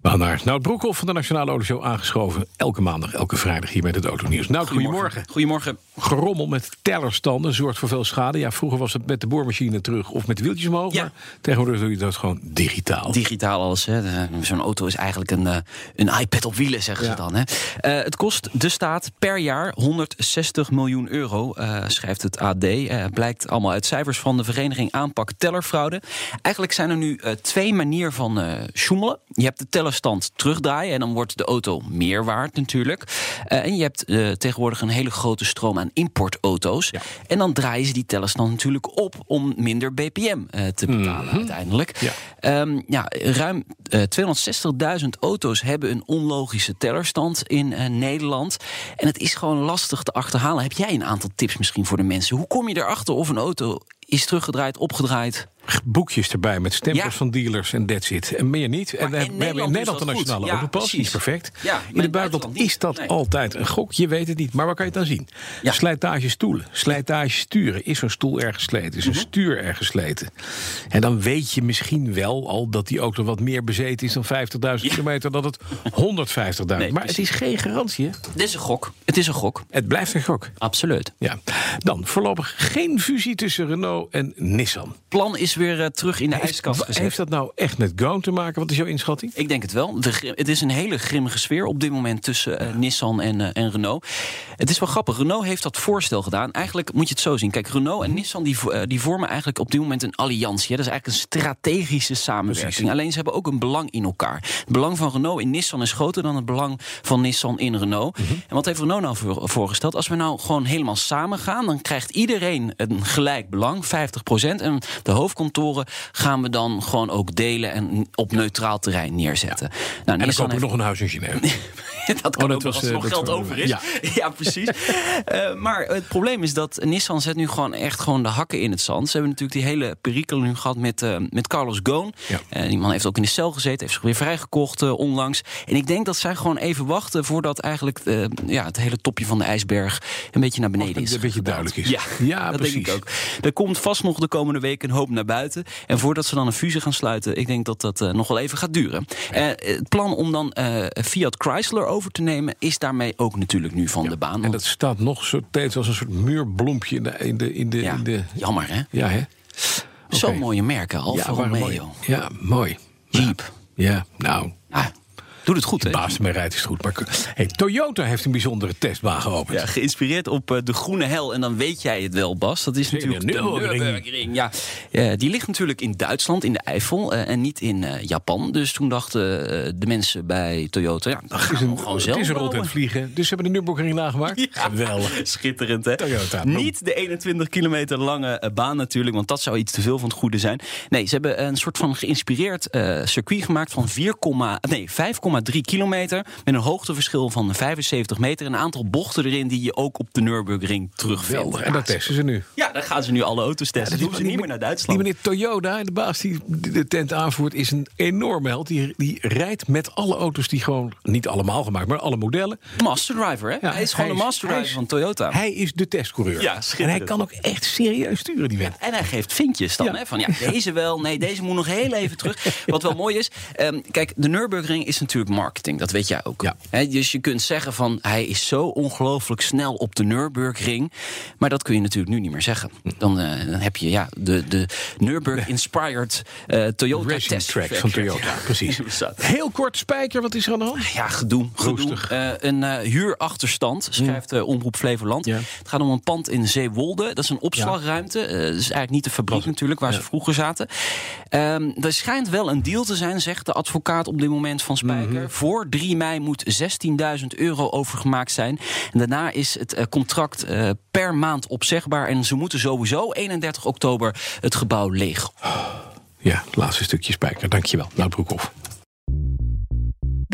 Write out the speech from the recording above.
We gaan naar Nout Broekhoff van de Nationale Autoshow aangeschoven. Elke maandag, elke vrijdag hier met het Autonieuws. Nout, goedemorgen. Goedemorgen. Gerommel met tellerstanden zorgt voor veel schade. Ja, vroeger was het met de boormachine terug of met de wieltjes omhoog. Ja. Maar tegenwoordig doe je dat gewoon digitaal. Digitaal alles. Zo'n auto is eigenlijk een, eh, een iPad op wielen, zeggen Ja. ze dan. Hè. Eh, het kost de staat per jaar 160 miljoen euro, eh, schrijft het AD. Blijkt allemaal uit cijfers van de vereniging Aanpak Tellerfraude. Eigenlijk zijn er nu twee manieren van sjoemelen. Je hebt de tellerstand terugdraaien en dan wordt de auto meer waard natuurlijk. Eh, en je hebt eh, tegenwoordig een hele grote stroom aan importauto's. En dan draaien ze die tellerstand natuurlijk op om minder BPM eh, te betalen uiteindelijk. Ja. Ehm, ja, ruim eh, 260.000 auto's hebben een onlogische tellerstand in Nederland. En het is gewoon lastig te achterhalen. Heb jij een aantal tips misschien voor de mensen? Hoe kom je erachter of een auto is teruggedraaid, opgedraaid? Boekjes erbij met stempels Ja. van dealers en that's it. En meer niet. En we, hebben- in Nederland de dat Nationale. Ja, Autopas, die is perfect. Ja, in het buitenland is dat. Nee. altijd een gok. Je weet het niet. Maar waar kan je het dan zien? Slijtage stoelen, slijtage sturen. Is zo'n stoel erg gesleten? Is een Mhm. stuur erg gesleten? En dan weet je misschien wel al dat die auto wat meer bezeten is dan 50.000 kilometer. Dan het 150.000. Nee, maar het is geen garantie. hè? Het is een gok. Het is een gok. Het blijft een gok. Absoluut. Ja. Dan voorlopig geen fusie tussen Renault en Nissan. plan is weer eh, terug in de ijskast Wa- gezet. Heeft dat nou echt met Goon te maken? Wat is jouw inschatting? Ik denk het wel. De, het is een hele grimmige sfeer op dit moment tussen eh, Nissan en, eh, en Renault. Het is wel grappig. Renault heeft dat voorstel gedaan. Eigenlijk moet je het zo zien. Kijk, Renault en Nissan die, die vormen eigenlijk op dit moment een alliantie. hè. Dat is eigenlijk een strategische samenwerking. Precies. Alleen ze hebben ook een belang in elkaar. Het belang van Renault in Nissan is groter dan het belang van Nissan in Renault. Mhm. En wat heeft Renault nou voor, voorgesteld? Als we nou gewoon helemaal samen gaan, dan krijgt iedereen een gelijk belang, 50%. En de hoofdkantoren gaan we dan gewoon ook delen en op neutraal terrein neerzetten. Nou, En dan kopen we nog een huis in Genève. dat kan Oh, dat ook was, als er eh, nog geld over is. ja. Ja, precies. Eh, maar het probleem is dat Nissan zet nu gewoon echt gewoon de hakken in het zand. Ze hebben natuurlijk die hele perikel nu gehad met, eh, met Carlos Ghosn. Ja. Die man heeft ook in de cel gezeten, heeft zich weer vrijgekocht onlangs. En ik denk dat zij gewoon even wachten voordat eigenlijk ja, het hele topje van de ijsberg een beetje naar beneden is. een beetje duidelijk is. Ja, Ja, dat precies. denk ik ook. Er komt vast nog de komende week een hoop naar buiten. En voordat ze dan een fusie gaan sluiten, ik denk dat dat nog wel even gaat duren. Het plan om dan Fiat Chrysler over te nemen, is daarmee ook natuurlijk nu van de baan. En dat staat nog zo steeds als een soort muurbloempje in de... In de, in de, ja, in de jammer hè? ja, hè? Zo'n Oké. mooie merken, Alfa ja, waren mooi. Romeo, Ja, mooi. Jeep. Ja, nou, Ah, doet het goed hè? baas mij rijdt is het goed. Maar hey, Toyota heeft een bijzondere testbaan geopend. Ja, geïnspireerd op eh, de groene hel. En dan weet jij het wel, Bas. Dat is Zeker, natuurlijk de Nürburgring. Nürburgring. Ja, Eh, die ligt natuurlijk in Duitsland, in de Eifel. eh, en niet in eh, Japan. Dus toen dachten eh, de mensen bij Toyota... Ja, dan Het is gaan een, we gewoon het zelf is een rond het vliegen. Dus ze hebben de Nürburgring nagemaakt. Geweldig. Schitterend, hè? Toyota. Niet de 21 kilometer lange baan natuurlijk, want dat zou iets te veel van het goede zijn. Nee, ze hebben een soort van geïnspireerd eh, circuit gemaakt van 4, nee, 5,3 kilometer. Met een hoogteverschil van 75 meter. En een aantal bochten erin die je ook op de Nürburgring terugvindt. En dat testen ze nu. Ja, daar gaan ze nu alle auto's testen. Dat doen ze niet meer naar Die Duitsland. meneer Toyota, de baas die de tent aanvoert, is een enorme held. Die, die rijdt met alle auto's die gewoon, niet allemaal gemaakt, maar alle modellen. Master driver, hè? Ja, hij is gewoon hij de master driver van Toyota. Hij is de testcoureur. Ja, en hij kan ook echt serieus sturen, die vent. En hij geeft vinkjes dan. Ja. Hè? Van ja, deze wel, nee, deze moet nog heel even terug. Wat wel mooi is, ehm, kijk, de Nürburgring is natuurlijk marketing. Dat weet jij ook. Ja. Dus je kunt zeggen van hij is zo ongelooflijk snel op de Nürburgring. Maar dat kun je natuurlijk nu niet meer zeggen. Dan, eh, dan heb je ja, de, de Nürburg-inspired eh, Toyota Racing test track van Toyota, precies. Heel kort, Spijker, wat is er aan de hand? Ja, gedoe. gedoe. Eh, een huurachterstand, schrijft eh, Omroep Flevoland. Ja. Het gaat om een pand in Zeewolde. Dat is een opslagruimte. Dat is eigenlijk niet de fabriek natuurlijk, waar ze vroeger zaten. Ehm, er schijnt wel een deal te zijn, zegt de advocaat op dit moment van Spijker. Voor 3 mei moet 16.000 euro overgemaakt zijn. En daarna is het eh, contract eh, per maand opzegbaar. En ze moeten sowieso 31 oktober het gebouw leeg. Ja, laatste stukje Spijker. Dankjewel. Nou, Broekhoff.